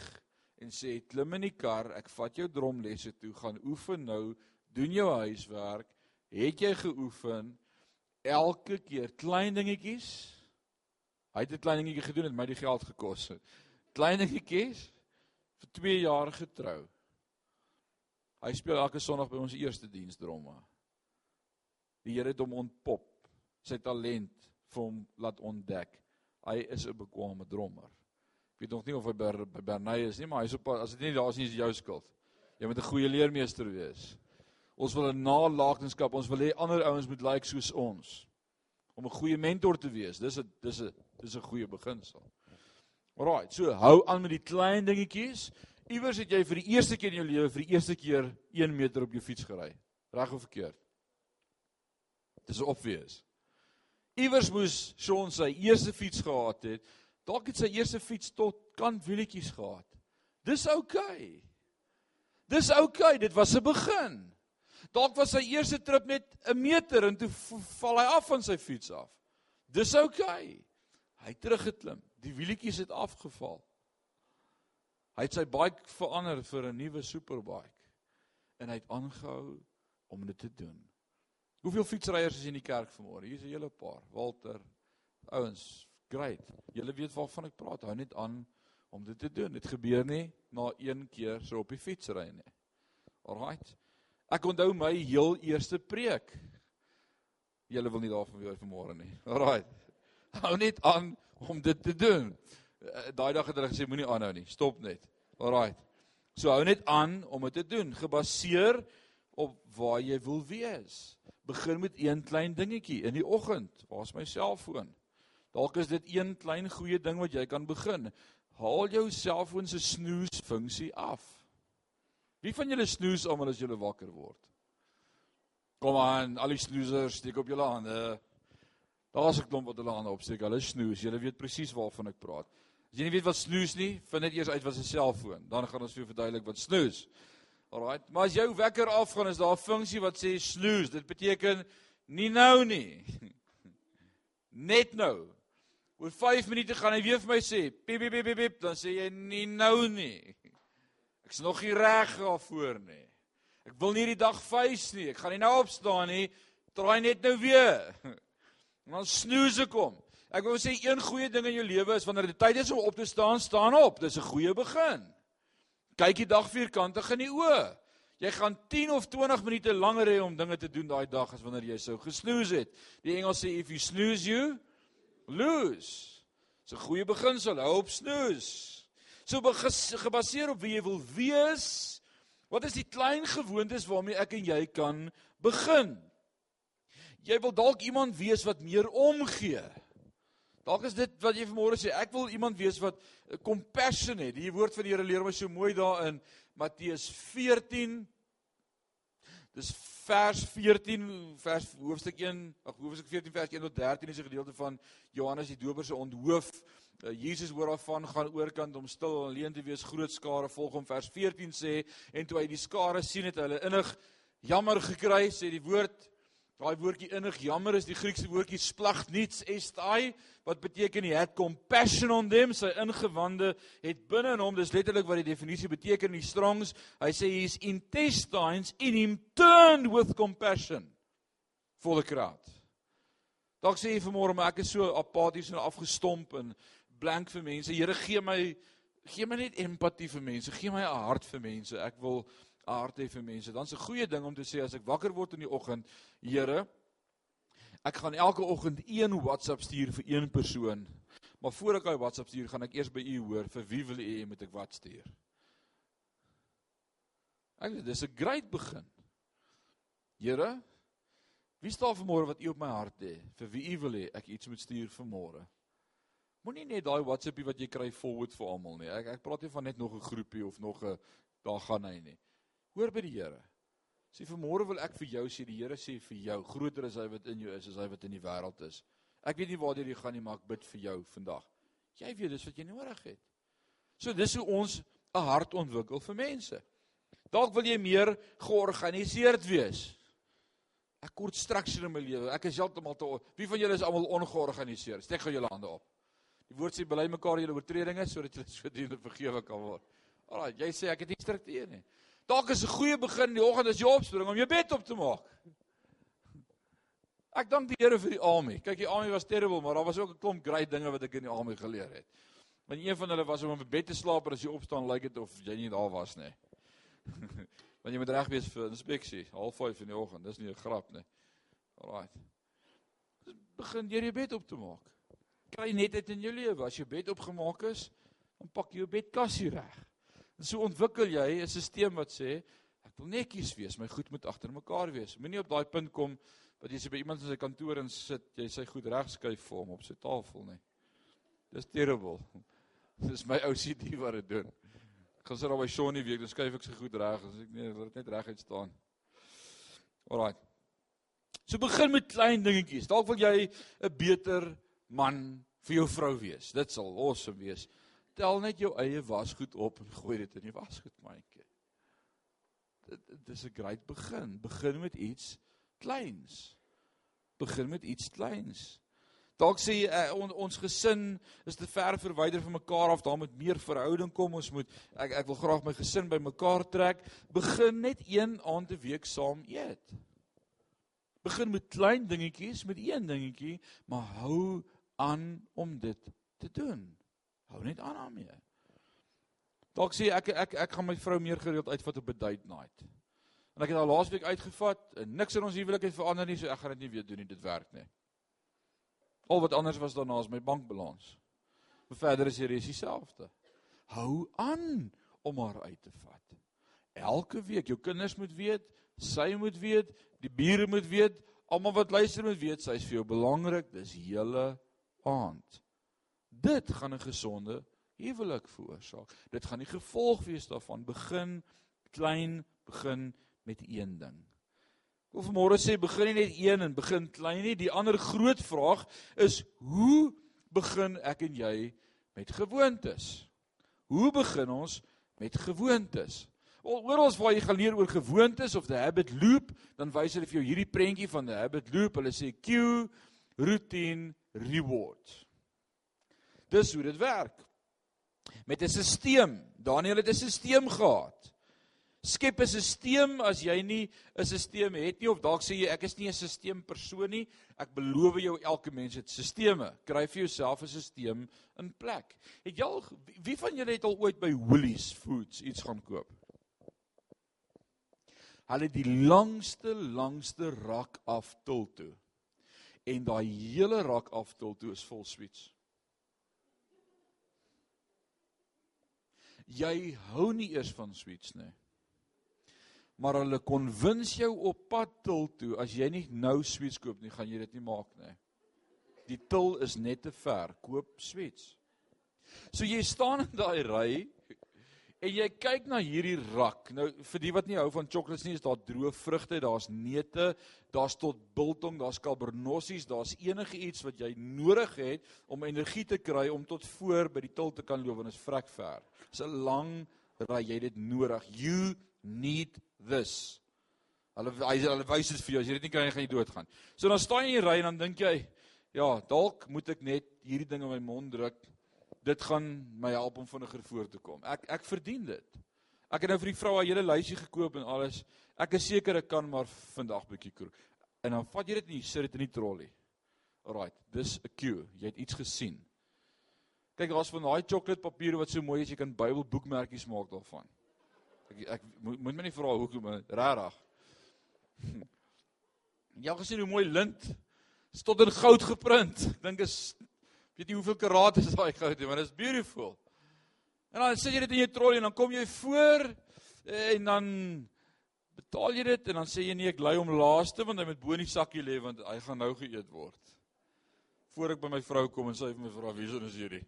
en sê klim in die kar, ek vat jou dromlesse toe, gaan oefen nou, doen jou huiswerk. Het jy geoefen? Elke keer klein dingetjies. Hy het 'n klein dingetjie gedoen en my die geld gekos. Klein dingetjies vir 2 jaar getrou. Hy speel elke Sondag by ons eerste diens dromme. Die Here het hom ontpop sy talent vir hom laat ontdek. Hy is 'n bekwame drummer. Ek weet nog nie of hy by Bernay is nie, maar hy's op as dit nie daar is nie is jou skuld. Jy moet 'n goeie leermeester wees. Ons wil 'n nalatenskap, ons wil hê ander ouens moet lyk like soos ons. Om 'n goeie mentor te wees. Dis 'n dis 'n dis 'n goeie beginsel. Alraai, so hou aan met die klein dingetjies. Iewers het jy vir die eerste keer in jou lewe vir die eerste keer 1 meter op jou fiets gery. Reg of verkeerd? Dis obvious. Iewers moes Sean sy eerste fiets gehad het. Dalk het sy eerste fiets tot kantwielietjies gehad. Dis oukei. Okay. Dis oukei, okay. dit was 'n begin. Dalk was sy eerste trip net 'n meter en toe val hy af van sy fiets af. Dis oukei. Okay. Hy het teruggeklim. Die wielietjies het afgeval. Hy het sy bike verander vir 'n nuwe superbike en hy het aangehou om dit te doen. Hoeveel fietsryers is in die kerk vanmôre? Hier's 'n hele paar. Walter, ouens, great. Julle weet waarvan ek praat. Hou net aan om dit te doen. Dit gebeur nie na een keer so op die fietsry nie. Alraight. Ek onthou my heel eerste preek. Julle wil nie daarvan weer vanmôre nie. Alraight. Hou net aan om dit te doen. Eh, daai dag het hulle gesê moenie aanhou nie. Stop net. Alraight. So hou net aan om dit te doen, gebaseer op waar jy wil wees begin met een klein dingetjie in die oggend. Waar's my selfoon? Dalk is dit een klein goeie ding wat jy kan begin. Haal jou selfoon se snooze funksie af. Wie van julle snoes almal as julle wakker word? Kom aan, al die snoesers, steek op julle hande. Daar's 'n klomp wat hulle hande opsteek. Hulle snoes. Julle weet presies waarvan ek praat. As jy nie weet wat snoes nie, vind dit eers uit wat 'n selfoon. Dan gaan ons vir jou verduidelik wat snoes. Alraight. Maar as jou wekker afgaan, is daar 'n funksie wat sê snooze. Dit beteken nie nou nie. Net nou. Oor 5 minute gaan hy weer vir my sê, "Piep piep piep piep," dan sê jy nie nou nie. Ek's nog nie reg daarvoor nie. Ek wil nie die dag face nie. Ek gaan nie nou opstaan nie. Draai net nou weer. En dan snoeze kom. Ek wil sê een goeie ding in jou lewe is wanneer dit tyd is om op te staan, staan op. Dis 'n goeie begin. Kyk die dag vierkantig in die oë. Jy gaan 10 of 20 minute langer hê om dinge te doen daai dag as wanneer jy sou gesnoose het. Die Engels sê if you snooze you lose. Dis 'n goeie beginsel. Hou op snoose. So gebaseer op wie jy wil wees. Wat is die klein gewoontes waarmee ek en jy kan begin? Jy wil dalk iemand wees wat meer omgee. Dalk is dit wat jy vanmôre sê, ek wil iemand wees wat compassion het. Die woord van die Here leer my so mooi daarin Matteus 14 Dis vers 14 vers hoofstuk 1, ag hoofstuk 14 vers 1 tot 13 is 'n gedeelte van Johannes die Doper se onthoof. Uh, Jesus hoor daarvan gaan oorkant om stil en alleen te wees, groot skare volg hom. Vers 14 sê en toe hy die skare sien het, hulle innig jammer gekry, sê die woord Daai woordjie innig jammer is die Griekse woordjie splagniets estai wat beteken hy het compassion on them. Sy ingewande het binne in hom dis letterlik wat die definisie beteken in die Strongs. Hy sê his intestines in him turned with compassion. For the crowd Dalk sê jy vanmôre maar ek is so apaties en afgestomp en blank vir mense. Here gee my gee my net empatie vir mense gee my 'n hart vir mense. Ek wil aard hê vir mense. Dan's 'n goeie ding om te sê as ek wakker word in die oggend, Here, ek gaan elke oggend een WhatsApp stuur vir een persoon. Maar voor ek daai WhatsApp stuur, gaan ek eers by u hoor vir wie wil u moet ek wat stuur? Ek dis 'n great begin. Here, wie staan vanmôre wat u op my hart het vir wie u wil hê ek iets moet stuur vanmôre? Moenie net daai WhatsAppie wat jy kry forward vir almal nie. Ek ek praat nie van net nog 'n groepie of nog 'n daar gaan hy nie. Hoor by die Here. Sê vanmôre wil ek vir jou sê die Here sê vir jou groter is hy wat in jou is as hy wat in die wêreld is. Ek weet nie waartoe jy gaan nie maar ek bid vir jou vandag. Jy weet dis wat jy nodig het. So dis hoe ons 'n hart ontwikkel vir mense. Dalk wil jy meer georganiseerd wees. Ek kort structure in my lewe. Ek is heeltemal te Wie van julle is almal ongeorganiseerd? Steek gou julle hande op. Die woord sê bely mekaar julle oortredinge sodat julle sodoende vergewe kan word. Alraai, jy sê ek het nie struktuur nie. Dalk is 'n goeie begin in die oggend as jy opspring om jou bed op te maak. Ek dank die Here vir die Ami. Kyk, die Ami was terrible, maar daar was ook 'n klomp great dinge wat ek in die Ami geleer het. Want een van hulle was om op bed te slaap en as jy opstaan lyk dit of jy nie daar was nie. Want jy moet reg wees vir inspeksie, 05:30 in die oggend. Dis nie 'n grap nie. Alraight. Begin deur jou bed op te maak. Kry netheid in jou lewe. As jou bed opgemaak is, dan pak jy jou bedkassie reg. En so ontwikkel jy 'n stelsel wat sê ek wil netjies wees, my goed moet agter mekaar wees. Moenie op daai punt kom wat jy sê by iemand in sy kantoor en sit, jy sy goed regskuif vir hom op sy tafel nie. Dis terrible. Dis my OCD wat dit doen. Ek gaan sit daar by Shawnee week, dan skuif ek sy goed reg, as ek nee, dit net reguit staan. Alraai. So begin met klein dingetjies. Dalk wil jy 'n beter man vir jou vrou wees. Dit sal awesome wees tel net jou eie wasgoed op en gooi dit in die wasgoedmandjie. Dit dis 'n great begin. Begin met iets kleins. Begin met iets kleins. Dalk sê uh, on, ons gesin is te ver verwyder van mekaar af, daar moet meer verhouding kom. Ons moet ek ek wil graag my gesin bymekaar trek. Begin net een aand 'n week saam eet. Begin met klein dingetjies, met een dingetjie, maar hou aan om dit te doen. Hou net aan daarmee. Dalk sê ek ek ek gaan my vrou meer gereeld uitvat op 'n date night. En ek het haar laasweek uitgevat en niks in ons huwelik het verander nie, so ek gaan dit nie weer doen nie, dit werk nie. Al wat anders was daarna is my bankbalans. Maar verder is die res dieselfde. Hou aan om haar uit te vat. Elke week, jou kinders moet weet, sy moet weet, die bure moet weet, almal wat luister moet weet, sy is vir jou belangrik, dis hele aand. Dit gaan 'n gesonde huwelik veroorsaak. Dit gaan die gevolg wees daarvan begin klein, begin met een ding. Ek wil vanmôre sê begin nie net een en begin klein nie. Die ander groot vraag is hoe begin ek en jy met gewoontes? Hoe begin ons met gewoontes? Oral waar jy gaan leer oor gewoontes of the habit loop, dan wys hulle vir jou hierdie prentjie van the habit loop. Hulle sê cue, routine, reward. Dis hoe dit werk. Met 'n stelsel. Daniel het 'n stelsel gehad. Skep 'n stelsel as jy nie 'n stelsel het nie of dalk sê jy ek is nie 'n stelspersoon nie. Ek beloof jou elke mens het stelsels. Kry vir jouself 'n stelsel in plek. Het jy al wie van julle het al ooit by Woolies Foods iets gaan koop? Hulle die langste langste rak af til toe. En daai hele rak af til toe is vol sweets. Jy hou nie eers van sweets nie. Maar hulle konwins jou op pad til toe as jy nie nou sweets koop nie, gaan jy dit nie maak nie. Die til is net te ver. Koop sweets. So jy staan in daai ry en jy kyk na hierdie rak. Nou vir die wat nie hou van chocolates nie, is daar droë vrugte, daar's neute, daar's tot biltong, daar's kalbernossies, daar's enige iets wat jy nodig het om energie te kry om tot voor by die til te kan loop en is vrek ver. Dis 'n lang ry, jy het dit nodig. You need this. Hulle hulle wys dit vir jou. As jy dit nie kry gaan jy doodgaan. So dan staan jy in die ry en dan dink jy, ja, dalk moet ek net hierdie ding in my mond druk dit gaan my help om vinniger voor te kom. Ek ek verdien dit. Ek het nou vir die vrou 'n hele lysie gekoop en alles. Ek is seker ek kan maar vandag bietjie kook. En dan vat jy dit en jy sit dit in die trolley. Alraight, dis 'n cue. Jy het iets gesien. Kyk, daar's van daai chocolate papier wat so mooi is jy kan Bybelboekmerkies maak daarvan. Ek ek moet my nie vra hoekom regtig. Jy het gesien hoe mooi lint. Stot in goud geprint. Ek dink is weet jy hoeveel karaat is daai goud nie, maar dit is beautiful. En dan sit jy dit in jou trolley en dan kom jy voor en dan betaal jy dit en dan sê jy nee, ek lei hom laaste want hy moet bo in die sakkie lê want hy gaan nou geëet word. Voor ek by my vrou kom en sy vir my vra wie is hierdie?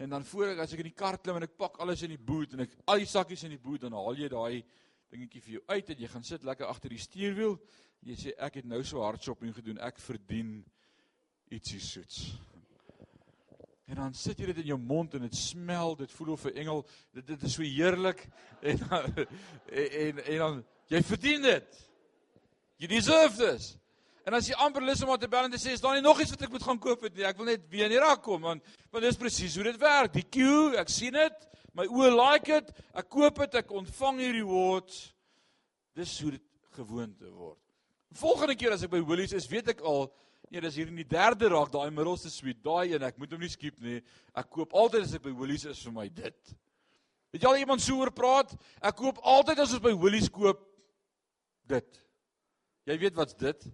En dan voor ek as ek in die kar klim en ek pak alles in die boot en ek al die sakkies in die boot dan haal jy daai dingetjie vir jou uit en jy gaan sit lekker agter die stuurwiel. Jy sê ek het nou so hard shopping gedoen, ek verdien ietsie soets. En dan sit jy dit in jou mond en dit smel, dit voel of 'n engel. Dit dit is so heerlik en en en, en dan jy verdien dit. You deserve this. En as jy amper lus om te bel en te sê is daar nie nog iets wat ek moet gaan koop het nie. Ek wil net weer in Irak kom want want dis presies hoe dit werk. Die queue, ek sien dit. My oë like dit. Ek koop dit, ek ontvang die rewards. Dis hoe dit gewoonte word. Volgende keer as ek by Woolies is, weet ek al Nee, dis hier in die derde raak, daai middelste suite, daai een, ek moet hom nie skiep nie. Ek koop altyd as ek by Woolies is vir my dit. Het jy al iemand so oor praat? Ek koop altyd as ons by Woolies koop dit. Jy weet wat's dit?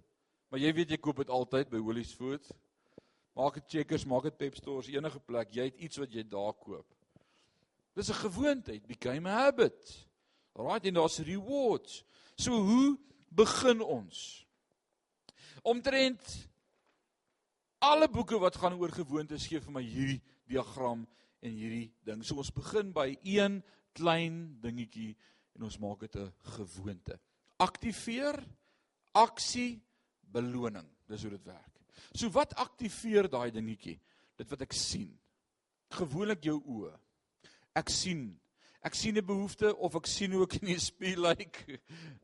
Maar jy weet jy koop dit altyd by Woolies Food. Maak dit Checkers, maak dit Pep Stores, enige plek, jy het iets wat jy daar koop. Dis 'n gewoonheid, became a habit. Alright, en daar's rewards. So hoe begin ons? Omtrent alle boeke wat gaan oor gewoontes gee vir my hierdie diagram en hierdie ding. So ons begin by een klein dingetjie en ons maak dit 'n gewoonte. Aktiveer aksie beloning. Dis hoe dit werk. So wat aktiveer daai dingetjie? Dit wat ek sien. Gewoonlik jou oë. Ek sien. Ek sien 'n behoefte of ek sien hoe ek in die spieël lyk. Like.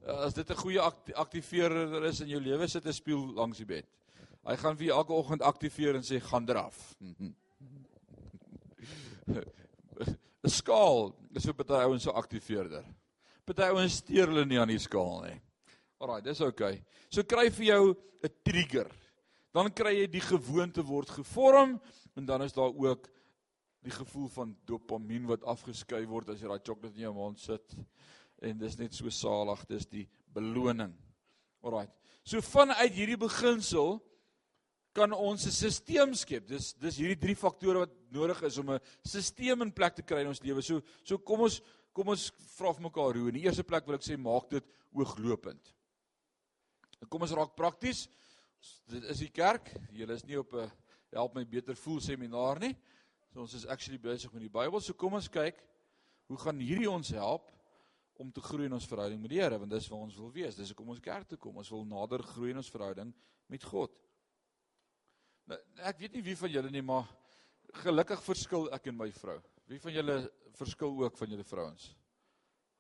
As dit 'n goeie aktiveerder is in jou lewe, sit 'n spieël langs die bed. Hy gaan vir elke oggend aktiveer en sê gaan draf. 'n Skaal is vir baie ouens so aktiveerder. Party ouens steur hulle nie aan die skaal nie. Alraai, dis oukei. Okay. So kry vir jou 'n trigger. Dan kry jy die gewoonte word gevorm en dan is daar ook die gevoel van dopamien wat afgeskei word as jy daai sjokolade in jou mond sit en dis net so salig, dis die beloning. Alraai. So vanuit hierdie beginsel kan ons 'n stelsel skep. Dis dis hierdie drie faktore wat nodig is om 'n stelsel in plek te kry in ons lewe. So so kom ons kom ons vra vir mekaar hoe. In die eerste plek wil ek sê maak dit ooglopend. Kom ons raak prakties. Dit is die kerk. Julle is nie op 'n help my beter voel seminar nie. So ons is actually besig met die Bybel. So kom ons kyk hoe gaan hierdie ons help om te groei in ons verhouding met die Here, want dis waar ons wil wees. Dis hoekom ons kerk toe kom. Ons wil nader groei in ons verhouding met God. Nou, ek weet nie wie van julle nie, maar gelukkig verskil ek en my vrou. Wie van julle verskil ook van julle vrouens?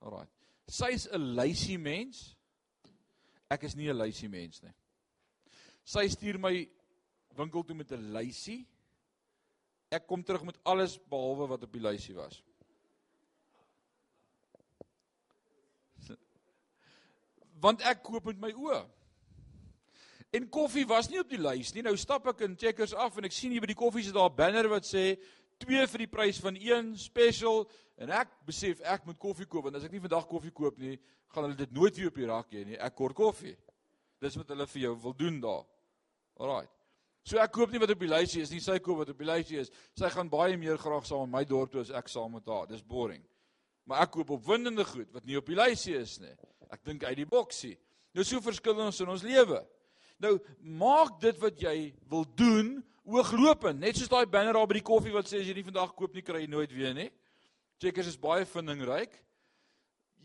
Alraai. Sy's 'n lazy mens. Ek is nie 'n lazy mens nie. Sy stuur my winkel toe met 'n lysie. Ek kom terug met alles behalwe wat op die lysie was. Want ek koop met my oë. En koffie was nie op die lys nie. Nou stap ek in Checkers af en ek sien hier by die koffie sit daar 'n banner wat sê 2 vir die prys van 1 special en ek besef ek moet koffie koop want as ek nie vandag koffie koop nie, gaan hulle dit nooit weer op die rak hê nie. Ek kort koffie. Dis wat hulle vir jou wil doen daar. Alraai. So ek koop nie wat op die lysie is nie, sy koop wat op die lysie is. Sy gaan baie meer graag saam met my dorp toe as ek saam met haar. Dis boring. Maar ek koop opwindende goed wat nie op die lysie is nie. Ek dink uit die boksie. Nou so verskil ons in ons lewe. Nou maak dit wat jy wil doen ooglopend, net soos daai banner daar by die koffie wat sê as jy nie vandag koop nie kry jy nooit weer nie. Checkers is baie vindingryk.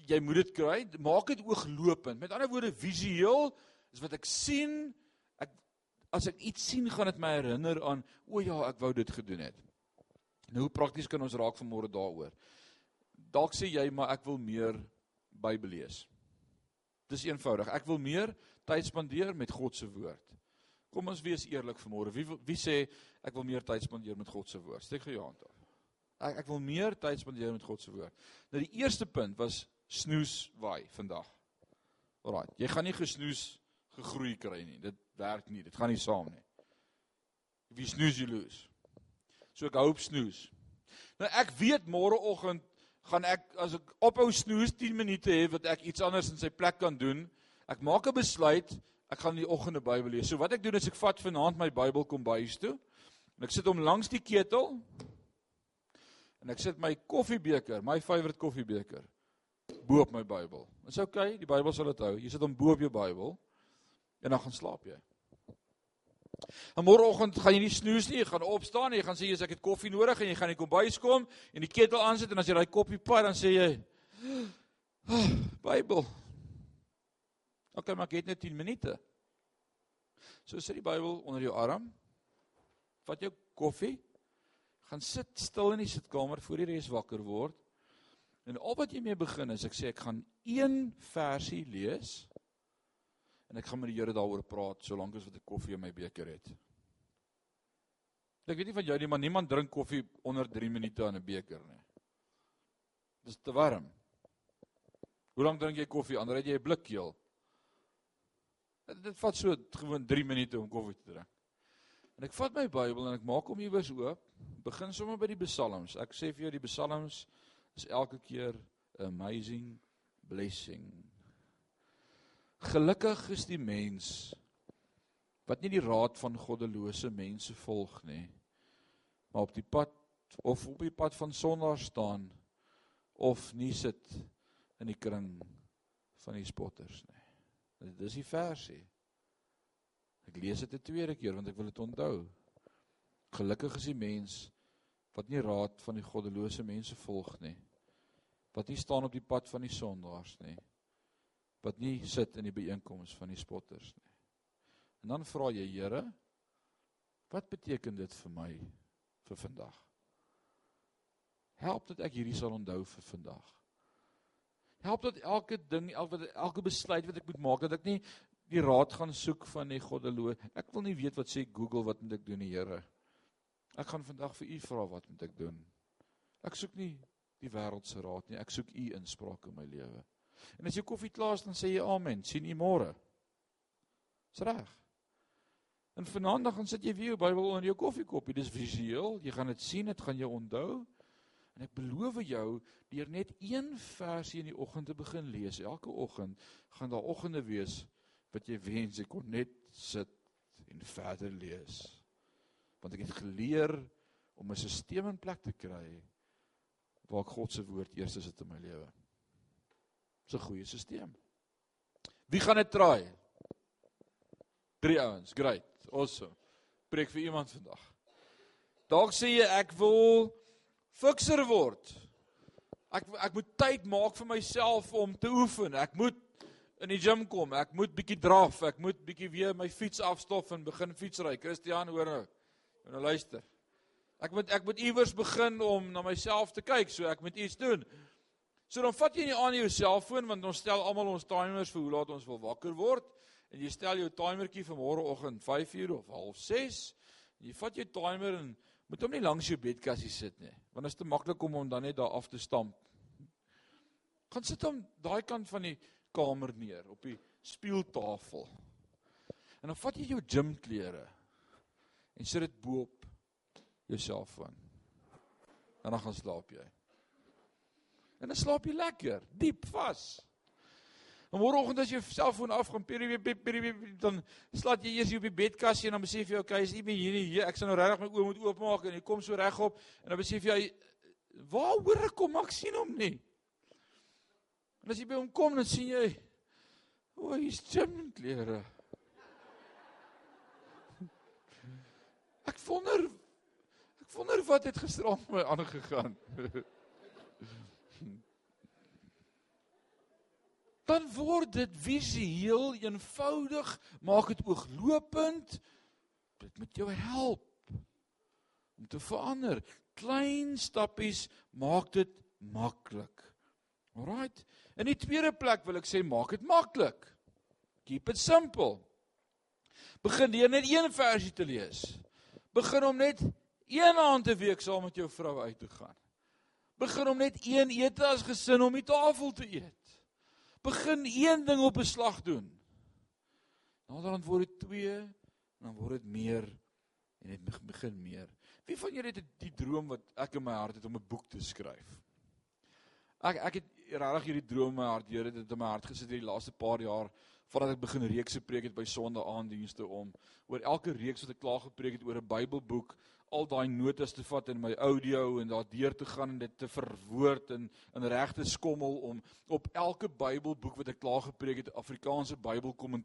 Jy moet dit kry. Maak dit ooglopend. Met ander woorde visueel is wat ek sien. Ek as ek iets sien, gaan dit my herinner aan o ja, ek wou dit gedoen het. Nou hoe prakties kan ons raak vanmôre daaroor? Dalk sê jy maar ek wil meer Bybel lees. Dis eenvoudig. Ek wil meer tyd spandeer met God se woord. Kom ons wees eerlik vanmôre. Wie wie sê ek wil meer tyd spandeer met God se woord? Steek gou jou hand op. Ek ek wil meer tyd spandeer met God se woord. Nou die eerste punt was snoes waai vandag. Alraai, jy gaan nie gesnoes gegroei kry nie. Dit werk nie. Dit gaan nie saam nie. Wie snoes jy loos? So ek hoop snoes. Nou ek weet môreoggend gaan ek as ek ophou snoes 10 minute hê wat ek iets anders in sy plek kan doen. Ek maak 'n besluit, ek gaan die oggende Bybel lees. So wat ek doen is ek vat vanaand my Bybel kom bys toe. En ek sit hom langs die ketel. En ek sit my koffiebeker, my favourite koffiebeker bo op my Bybel. Dis oukei, okay, die Bybel sal dit hou. Jy sit hom bo op jou Bybel en dan gaan slaap jy. En môreoggend gaan jy nie snoes nie, jy gaan opstaan en jy gaan sê jy ek het koffie nodig en jy gaan in die kombuis kom en die ketel aansit en as jy daai koppie pat dan sê jy oh, Bybel. OK, maar ek het net 10 minute. So sit die Bybel onder jou arm. Vat jou koffie. Gaan sit stil in die sitkamer voor die res wakker word. En al wat jy mee begin is ek sê ek gaan een versie lees en ek gaan met die Here daaroor praat solank as wat ek koffie in my beker het. Ek weet nie van jou nie, maar niemand drink koffie onder 3 minute aan 'n beker nie. Dis te warm. Hoe lank drink jy koffie? Ander het jy 'n blikkeel. Dit, dit vat so gewoon 3 minute om koffie te drink. En ek vat my Bybel en ek maak hom iewers oop. Begin sommer by die Psalms. Ek sê vir jou die Psalms is elke keer amazing blessing. Gelukkig is die mens wat nie die raad van goddelose mense volg nie, maar op die pad of op die pad van sondaar staan of nie sit in die kring van die spotters nie. Dis die versie. Ek lees dit 'n tweede keer want ek wil dit onthou. Gelukkig is die mens wat nie raad van die goddelose mense volg nie. Wat nie staan op die pad van die sondaars nie wat nie sit in die byeenkoms van die spotters nie. En dan vra jy Here, wat beteken dit vir my vir vandag? Help dat ek hierdie sal onthou vir vandag. Help dat elke ding, elke elke besluit wat ek moet maak, dat ek nie die raad gaan soek van die goddeloos. Ek wil nie weet wat sê Google wat moet ek doen, Here. Ek gaan vandag vir u vra wat moet ek doen. Ek soek nie die wêreld se raad nie. Ek soek u inspraak in my lewe. En as jy koffie klaar is dan sê jy amen. sien u môre. Dis reg. En vanaand dan gaan sit jy weer jou Bybel onder jou koffiekoppie. Dis visueel. Jy gaan dit sien, dit gaan jou onthou. En ek beloof jou, deur net een versie in die oggend te begin lees, elke oggend gaan daar oggende wees wat jy wens jy kon net sit en verder lees. Want ek het geleer om 'n stelsel in plek te kry waar ek God se woord eers is in my lewe. Dis 'n goeie stelsel. Wie gaan dit traai? Drie ouens. Great. Awesome. Preek vir iemand vandag. Dalk sê jy ek wil fikser word. Ek ek moet tyd maak vir myself om te oefen. Ek moet in die gim kom. Ek moet bietjie draf. Ek moet bietjie weer my fiets afstof en begin fietsry. Christian hoor nou. Nou luister. Ek moet ek moet iewers begin om na myself te kyk, so ek moet iets doen. So dan vat jy nie aan jou selfoon want ons stel almal ons timers vir hoe laat ons wil wakker word en jy stel jou timertjie vir môreoggend 5uur of 06:30. Jy vat jou timer en moet hom nie langs jou bedkassie sit nie, want dit is te maklik om hom dan net daar af te stamp. Gaan sit hom daai kant van die kamer neer op die speeltafel. En dan vat jy jou gymklere en sit dit bo-op jou selfoon. En dan gaan slaap jy. En dan slaap jy lekker, diep vas. En môreoggend as jy jou selfoon afgaan, peri peri dan slaat jy eers hier op die bedkassie en dan besef jy, okay, is nie meer hier nie. Ek sal nou regtig my oë moet oopmaak en hy kom so regop en dan besef jy waar hoor ek hom? Ek sien hom nie. En as jy by hom kom, dan sien jy o, hy's gymklere. Ek wonder ek wonder wat het gisterand met my aangegaan. dan word dit visueel eenvoudig, maak dit ooglopend. Dit moet jou help om te verander. Klein stappies maak dit maklik. Alraight. In die tweede plek wil ek sê maak dit maklik. Keep it simple. Begin jy net een versie te lees. Begin om net een aand 'n week saam met jou vrou uit te gaan. Begin om net een ete as gesin om die tafel te eet begin een ding op 'n slag doen. Naderhand word dit 2 en dan word dit meer en dit begin meer. Wie van julle het die droom wat ek in my hart het om 'n boek te skryf? Ek ek het regtig hierdie droom in my hart, Here, dit het in my hart gesit hierdie laaste paar jaar voordat ek begin reekse preek het by Sondag aanddienste om oor elke reeks wat ek klaar gepreek het oor 'n Bybelboek al daai notas te vat in my audio en daar deur te gaan en dit te verwoord in in regte skommel om op elke Bybelboek wat ek klaar gepreek het Afrikaanse Bybelkommentaar